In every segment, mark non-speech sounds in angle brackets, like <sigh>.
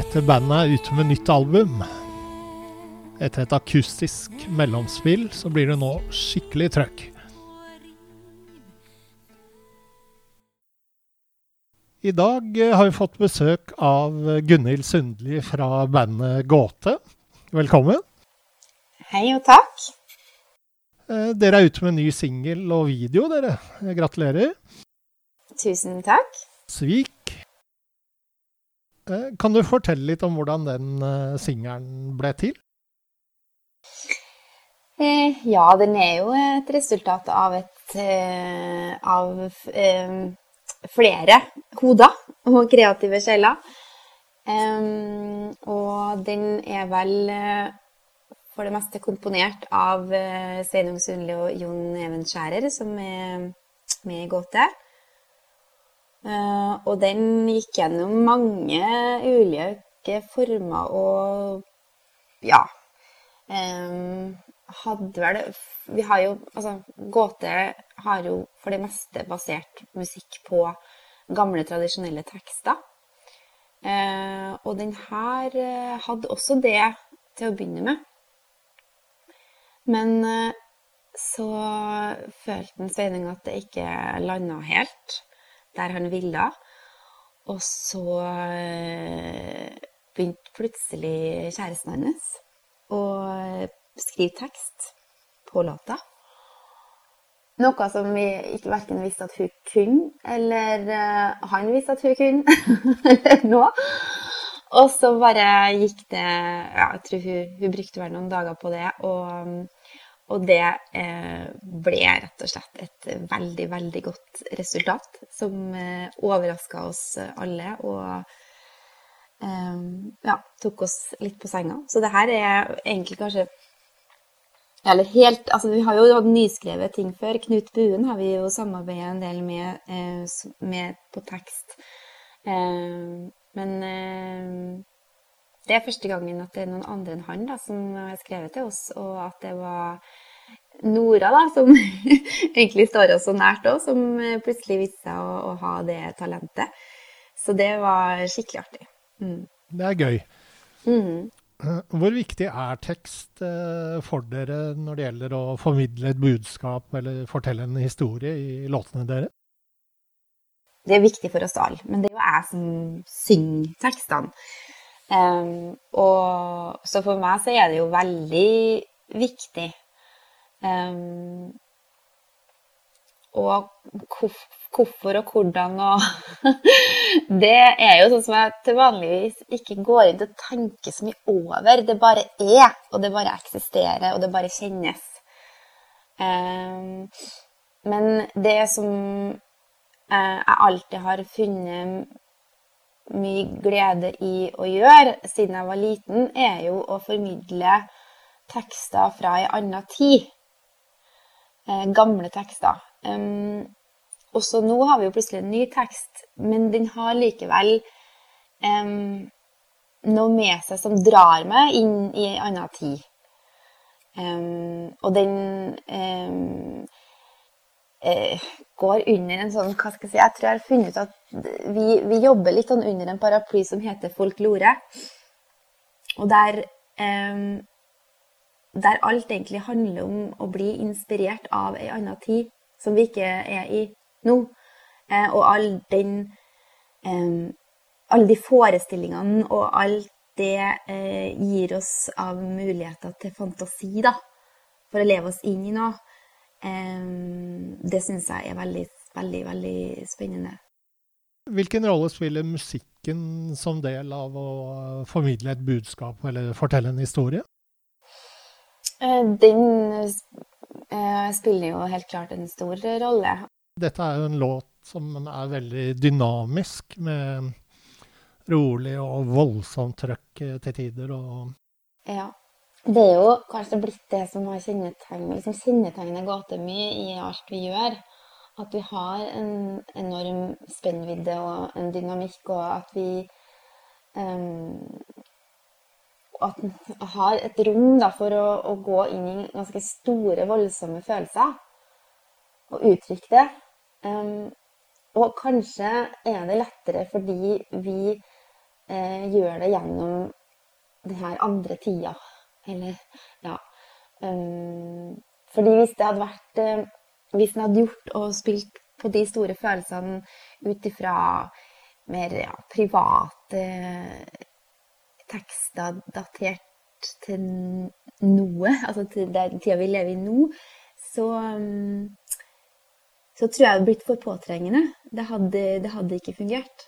Dette bandet er ute med nytt album. Etter et akustisk mellomspill så blir det nå skikkelig trøkk. I dag eh, har vi fått besøk av Gunhild Sundli fra bandet Gåte. Velkommen. Hei og takk. Eh, dere er ute med ny singel og video, dere. Gratulerer. Tusen takk. Svik. Eh, kan du fortelle litt om hvordan den singelen ble til? Ja, den er jo et resultat av et av flere hoder og kreative sjeler. Og den er vel for det meste komponert av Sveinung Sundli og Jon Even Skjærer, som er med i Gåte. Uh, og den gikk gjennom mange ulike former og ja. Um, hadde vel Vi har jo Altså, Gåte har jo for det meste basert musikk på gamle, tradisjonelle tekster. Uh, og den her hadde også det til å begynne med. Men så følte Sveining at det ikke landa helt der han ville. Og så eh, begynte plutselig kjæresten hans å skrive tekst på låta. Noe som vi ikke verken visste at hun kunne, eller uh, han visste at hun kunne, <laughs> eller noe. Og så bare gikk det ja, Jeg tror hun, hun brukte vel noen dager på det. Og og det eh, ble rett og slett et veldig, veldig godt resultat, som eh, overraska oss alle og eh, ja, tok oss litt på senga. Så det her er egentlig kanskje Eller helt Altså, vi har jo hatt nyskrevet ting før. Knut Buen har vi jo samarbeidet en del med, eh, med på tekst. Men det er første gangen at det er noen andre enn han da, som har skrevet til oss, og at det var Nora, da, som <laughs> egentlig står oss så nært òg, som plutselig viste seg å, å, ha det talentet. Så det var skikkelig artig. Mm. Det er gøy. Mm. Hvor viktig er tekst eh, for dere når det gjelder å formidle et budskap eller fortelle en historie i låtene dere? Det er viktig for oss alle, men det er jo jeg som synger tekstene. Um, og, så for meg så er det jo veldig viktig Um, og hvorfor og hvordan og <laughs> Det er jo sånn som jeg til vanligvis ikke går inn til å tenke så mye over. Det bare er, og det bare eksisterer, og det bare kjennes. Um, men det som jeg alltid har funnet mye glede i å gjøre siden jeg var liten, er jo å formidle tekster fra ei anna tid. Eh, gamle tekster. Um, også nå har vi jo plutselig en ny tekst, men den har likevel um, noe med seg som drar meg inn i en annen tid. Um, og den går under en sånn Hva skal jeg si Jeg tror jeg har funnet ut at vi, vi jobber litt sånn under en paraply som heter folklore. Og der, eh, der alt egentlig handler om å bli inspirert av ei anna tid som vi ikke er i nå. Eh, og all den eh, Alle de forestillingene og alt det eh, gir oss av muligheter til fantasi, da. For å leve oss inn i noe. Eh, det syns jeg er veldig, veldig, veldig spennende. Hvilken rolle spiller musikken som del av å formidle et budskap eller fortelle en historie? Eh, den eh, spiller jo helt klart en stor rolle. Dette er jo en låt som er veldig dynamisk, med rolig og voldsomt trøkk til tider. Og ja. Det er jo kanskje blitt det som har kjennetegnet, liksom kjennetegner Gatemy i alt vi gjør. At vi har en enorm spennvidde og en dynamikk, og at vi um, At har et rom da, for å, å, gå inn i ganske store, voldsomme følelser. Og uttrykke det. Um, og kanskje er det lettere fordi vi eh, gjør det gjennom denne andre tida. Eller, ja. Um, fordi hvis det hadde vært uh, Hvis en hadde gjort og spilt på de store følelsene ut ifra mer ja, private tekster datert til noe, altså til den tida vi lever i nå, så um, så tror jeg det hadde blitt for påtrengende. Det hadde, det hadde ikke fungert.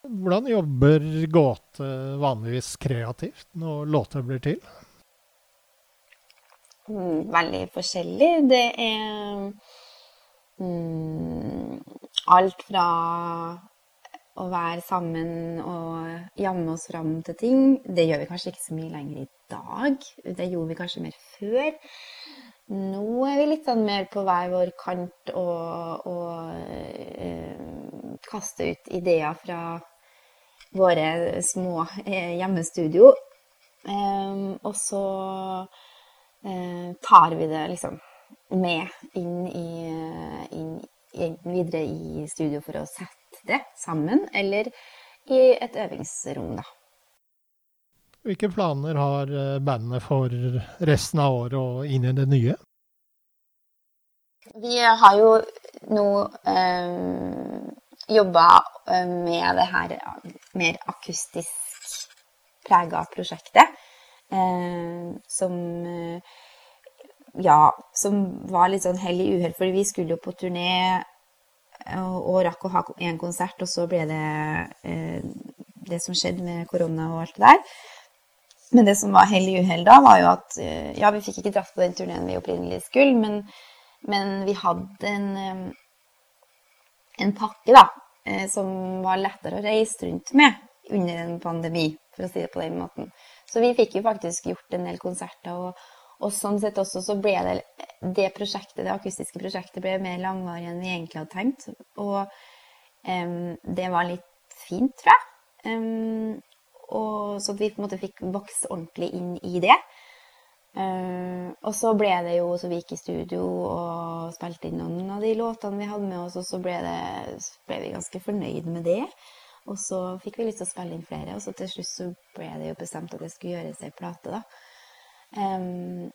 Hvordan jobber Gåte vanligvis kreativt når låter blir til? Mm, veldig forskjellig. Det er mm, alt fra å være sammen og jamme oss fram til ting. Det gjør vi kanskje ikke så mye lenger i dag. Det gjorde vi kanskje mer før. Nå er vi litt sånn mer på hver vår kant og, og øh, kaste ut ideer fra våre små eh, hjemmestudio. Eh, og så eh, tar vi det liksom med inn i, inn, inn videre i studio for å sette det sammen, eller i et øvingsrom, da. Hvilke planer har eh, bandet for resten av året og inn i det nye? Vi har jo nå eh, jobba eh, med det her mer akustisk prega prosjektet. Eh, som eh, ja, som var litt sånn hell i uhell, for vi skulle jo på turné og, rakk å ha én konsert, og så ble det det som skjedde med korona og alt det der. Men det som var hell i uhell da, var jo at ja, vi fikk ikke dratt på den turneen vi opprinnelig skulle, men, men vi hadde en, en pakke da, eh, som var lettere å reise rundt med under en pandemi, for å si det på den måten. Så vi fikk jo faktisk gjort en del konserter, og, og sånn sett også så ble det det prosjektet, det akustiske prosjektet ble mer langvarig enn vi egentlig hadde tenkt. Og um, det var litt fint, tror jeg. Um, og så vi på en måte fikk vokse ordentlig inn i det. Uh, og så ble det jo så vi gikk i studio og spilte inn noen av de låtene vi hadde med oss, og så ble, det, ble vi ganske fornøyd med det. Og så fikk vi lyst til å spille inn flere, og så til slutt så ble det jo bestemt at det skulle gjøres ei plate, da. Um,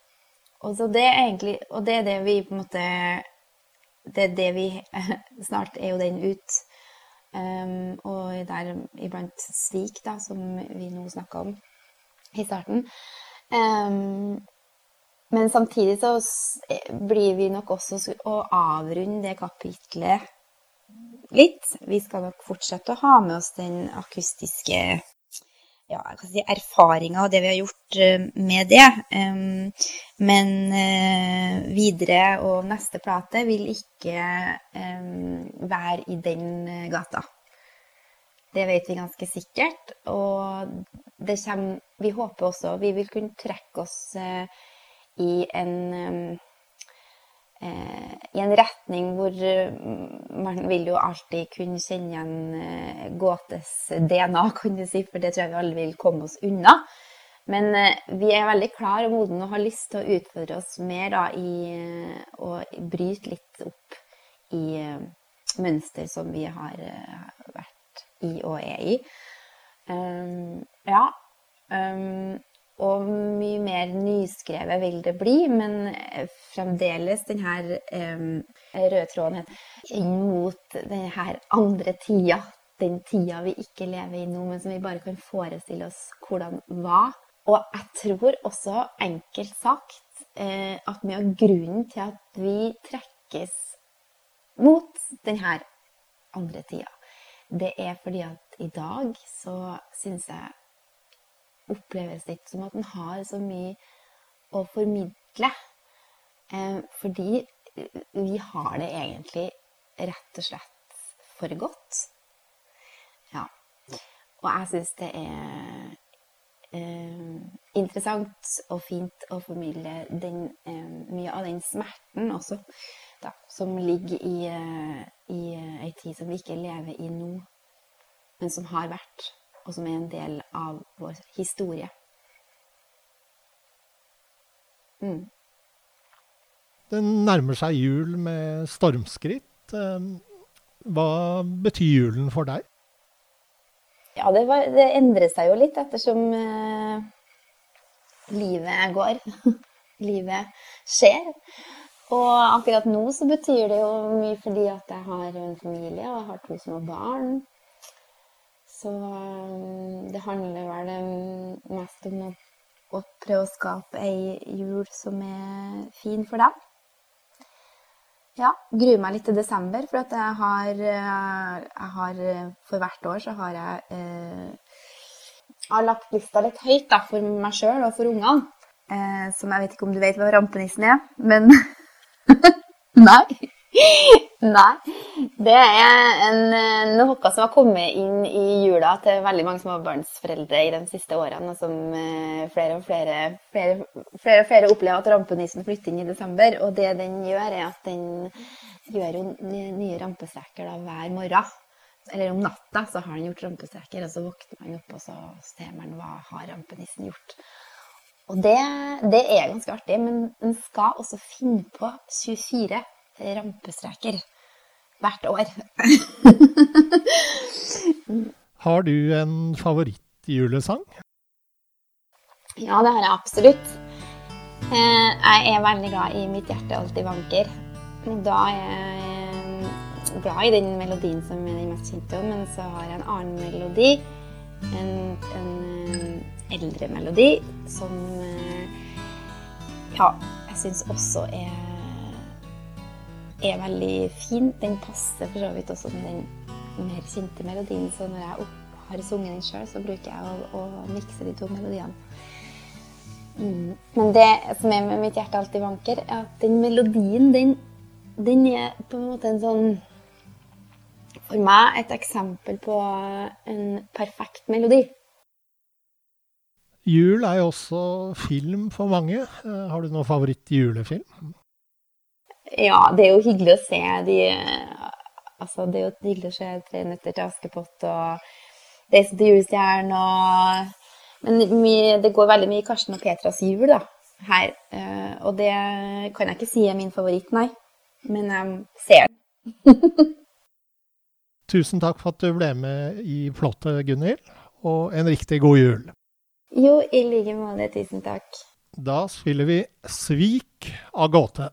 og så det er egentlig Og det er det vi på en måte Det er det vi <laughs> Snart er jo den ut. Um, og der iblant Svik, da, som vi nå snakka om i starten. Um, men samtidig så blir vi nok også å avrunde det kapitlet litt. Vi skal nok fortsette å ha med oss den akustiske ja, si, erfaringa og det vi har gjort uh, med det. Um, men uh, videre og neste plate vil ikke um, være i den gata. Det vet vi ganske sikkert. Og det kommer Vi håper også vi vil kunne trekke oss eh, i en i en retning hvor man vil jo alltid kunne kjenne igjen gåtes DNA, <laughs> kan du si, for det tror jeg vi alle vil komme oss unna. Men vi er veldig klar og modne og har lyst til å utfordre oss mer da, i å bryte litt opp i mønster som vi har vært i og er i. Um, ja. Um, og mye mer nyskrevet vil det bli, men fremdeles den her um, røde tråden inn mot den her andre tida. Den tida vi ikke lever i nå, men som vi bare kan forestille oss hvordan var. Og jeg tror også, enkelt sagt, eh, at mye av grunnen til at vi trekkes mot denne andre tida, det er fordi at i dag så syns jeg oppleves det ikke som at en har så mye å formidle. Eh, fordi vi har det egentlig rett og slett for godt. Ja. Og jeg syns det er eh, interessant og fint å formidle den, eh, mye av den smerten også, da, som ligger i, eh, i ei tid som vi ikke lever i nå, men som har vært og som er en del av vår historie. Mm. Det nærmer seg jul med stormskritt. Eh, hva betyr julen for deg? Ja, det, var, det endrer seg jo litt ettersom eh, livet går. <laughs> livet skjer. Og akkurat nå så betyr det jo mye fordi at jeg har en familie og jeg har to små barn. Så um, det handler vel mest om å, å prøve å skape ei jul som er fin for dem. Ja, gruer meg litt til desember, for jeg har, uh, jeg har For hvert år så har jeg, eh, jeg har lagt lista litt høyt da, for meg sjøl og for ungene. Eh, som jeg vet ikke om du vet hva rampenissen er, men <laughs> Nei. <gasps> Nei. Det er en, eh, noe som har kommet inn i jula til veldig mange småbarnsforeldre i de siste årene, og som eh, flere og flere, flere, flere, og flere opplever at rampenissen flytter inn i desember. Og det den gjør, er at den gjør nye rampestreker hver morgen. Eller om natta så har den gjort rampestreker, og så våkner man opp og så ser man hva har rampenissen gjort. Og det, det er ganske artig, men den skal også finne på 24 rampestreker hvert år. <laughs> har du en favorittjulesang? Ja, det har jeg absolutt. Eh, jeg er veldig glad i 'Mitt hjerte alltid vanker'. Da er jeg eh, glad i den melodien som er den mest kjente, men så har jeg en annen melodi. En, en eh, eldre melodi som ja, jeg syns også er er veldig fin. Den passer for så vidt også med den mer kjente melodien. Så når jeg har sunget den sjøl, så bruker jeg å, å mikse de to melodiene. Mm. Men det som er med mitt hjerte alltid vanker, er at den melodien, den, den er på en måte en sånn For meg et eksempel på en perfekt melodi. Jul er jo også film for mange. Eh, har du noen favoritt-julefilm? Ja, det er jo hyggelig å se de Altså, det er jo hyggelig å se 'Tre nøtter til Askepott' og 'Reisen til julestjernen' og Men mye, det går veldig mye i Karsten og Petras jul, da, her. Eh, og det kan jeg ikke si er min favoritt, nei. Men jeg ser den. <laughs> Tusen takk for at du ble med i plottet, Gunhild. Og en riktig god jul. Jo, i like måte. Tusen takk. Da spiller vi 'Svik' av Gåte.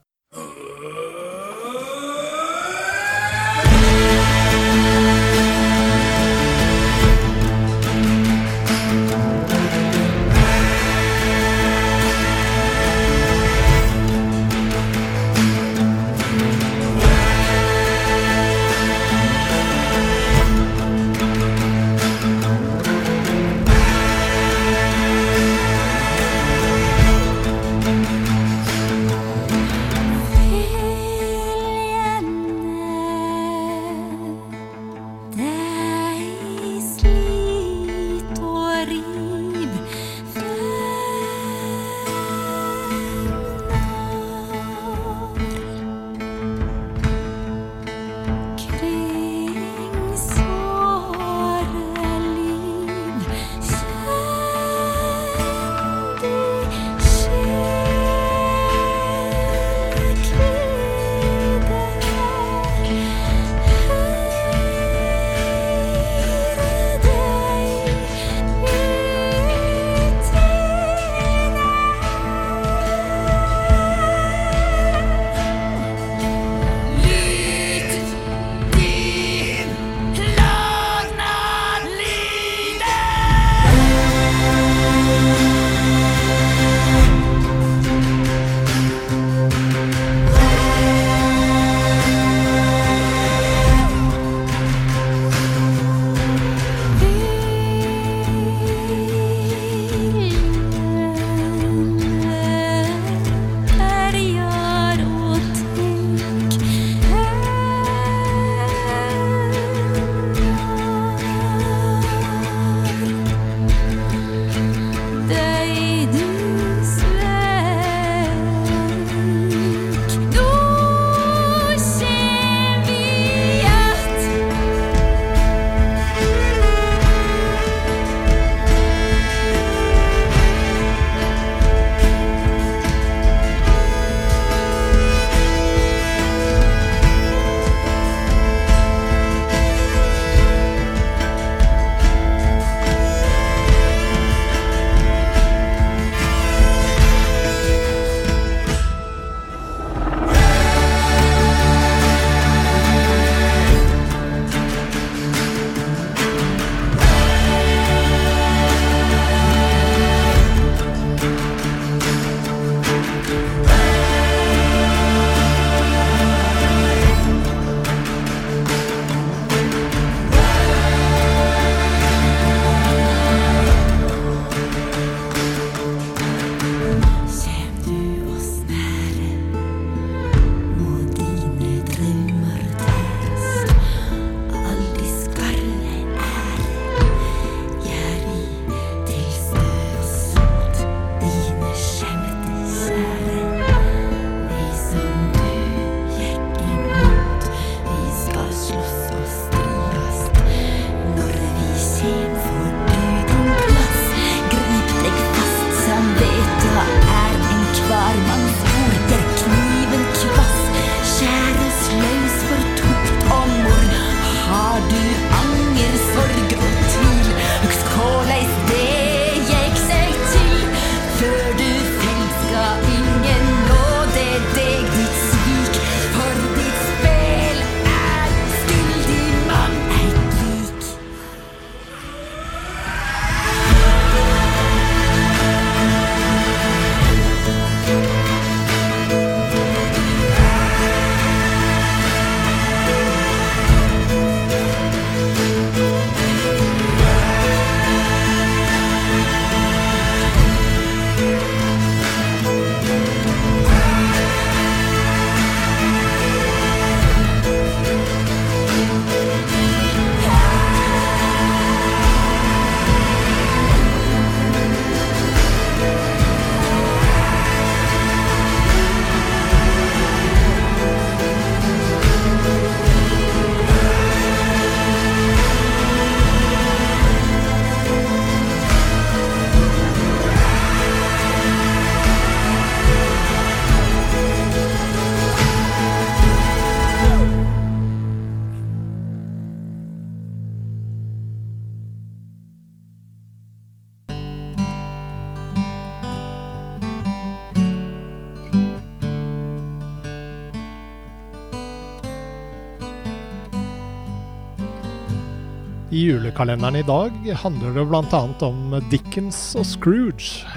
I julekalenderen i dag handler det bl.a. om Dickens og Scrooge.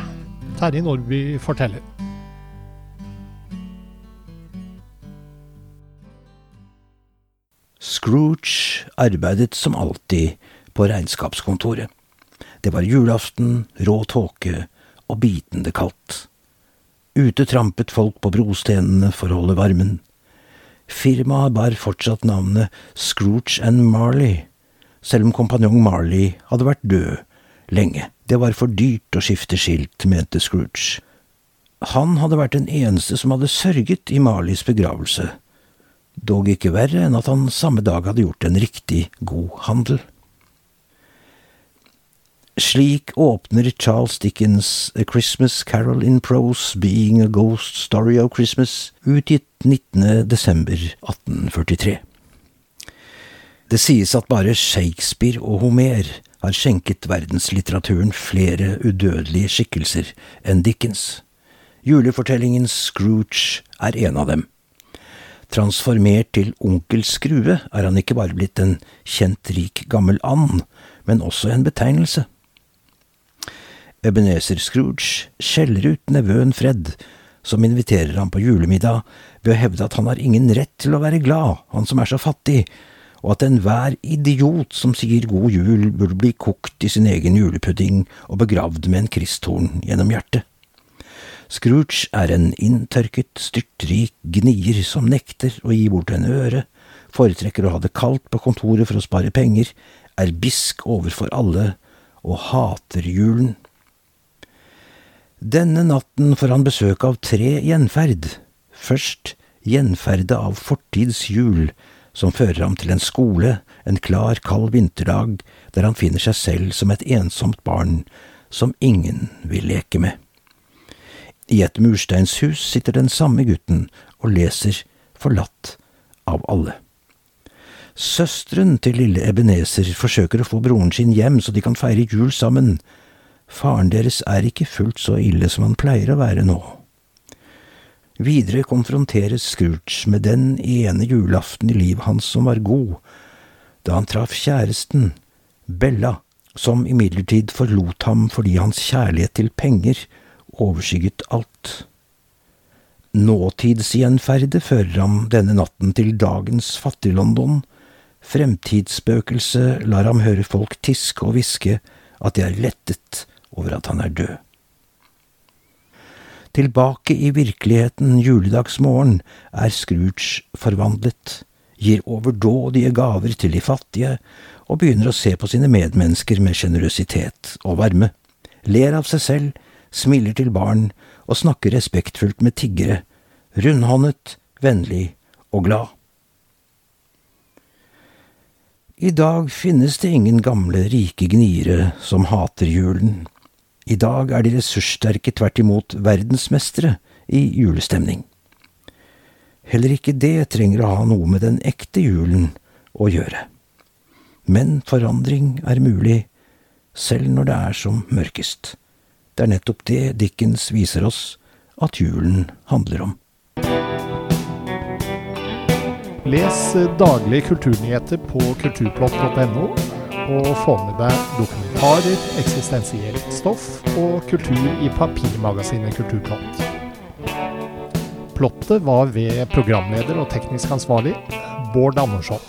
Terje Nordby forteller. Scrooge arbeidet som alltid på regnskapskontoret. Det var julaften, rå tåke og bitende kaldt. Ute trampet folk på brostenene for å holde varmen. Firmaet bar fortsatt navnet Scrooge and Marley, selv om kompanjong Marley hadde vært død lenge. Det var for dyrt å skifte skilt, mente Scrooge. Han hadde vært den eneste som hadde sørget i Marleys begravelse, dog ikke verre enn at han samme dag hadde gjort en riktig god handel. Slik åpner Charles Dickens A Christmas Carol in Prose Being a Ghost Story of Christmas, utgitt 19. desember 1843. Det sies at bare Shakespeare og Homer har skjenket verdenslitteraturen flere udødelige skikkelser enn Dickens. Julefortellingen Scrooge er en av dem. Transformert til onkel Skrue er han ikke bare blitt en kjent rik gammel and, men også en betegnelse. Ebenezer Scrooge skjeller ut nevøen Fred, som inviterer ham på julemiddag ved å hevde at han har ingen rett til å være glad, han som er så fattig, og at enhver idiot som sier god jul, burde bli kokt i sin egen julepudding og begravd med en kristtorn gjennom hjertet. Scrooge er en inntørket, styrtrik gnier som nekter å gi bort en øre, foretrekker å ha det kaldt på kontoret for å spare penger, er bisk overfor alle og hater julen. Denne natten får han besøk av tre gjenferd. Først gjenferdet av fortids jul, som fører ham til en skole, en klar, kald vinterdag, der han finner seg selv som et ensomt barn som ingen vil leke med. I et mursteinshus sitter den samme gutten og leser Forlatt av alle. Søsteren til lille Ebenezer forsøker å få broren sin hjem så de kan feire jul sammen, Faren deres er ikke fullt så ille som han pleier å være nå. Videre konfronteres Scrooge med den ene julaften i livet hans som var god, da han traff kjæresten, Bella, som imidlertid forlot ham fordi hans kjærlighet til penger overskygget alt. Nåtidsgjenferdet fører ham denne natten til dagens Fattig-London, fremtidsspøkelset lar ham høre folk tiske og hviske at de er lettet over at han er død. Tilbake i virkeligheten juledagsmorgen er Scrooge forvandlet, gir overdådige gaver til de fattige og begynner å se på sine medmennesker med sjenerøsitet og varme, ler av seg selv, smiler til barn og snakker respektfullt med tiggere, rundhåndet, vennlig og glad. I dag finnes det ingen gamle, rike gniere som hater julen. I dag er de ressurssterke tvert imot verdensmestere i julestemning. Heller ikke det trenger å ha noe med den ekte julen å gjøre. Men forandring er mulig, selv når det er som mørkest. Det er nettopp det Dickens viser oss at julen handler om. Les daglige kulturnyheter på kulturplott.no og få med deg dokumentarer, eksistensielt stoff og kultur i papirmagasinet Kulturplott. Plottet var ved programleder og teknisk ansvarlig Bård Andersson.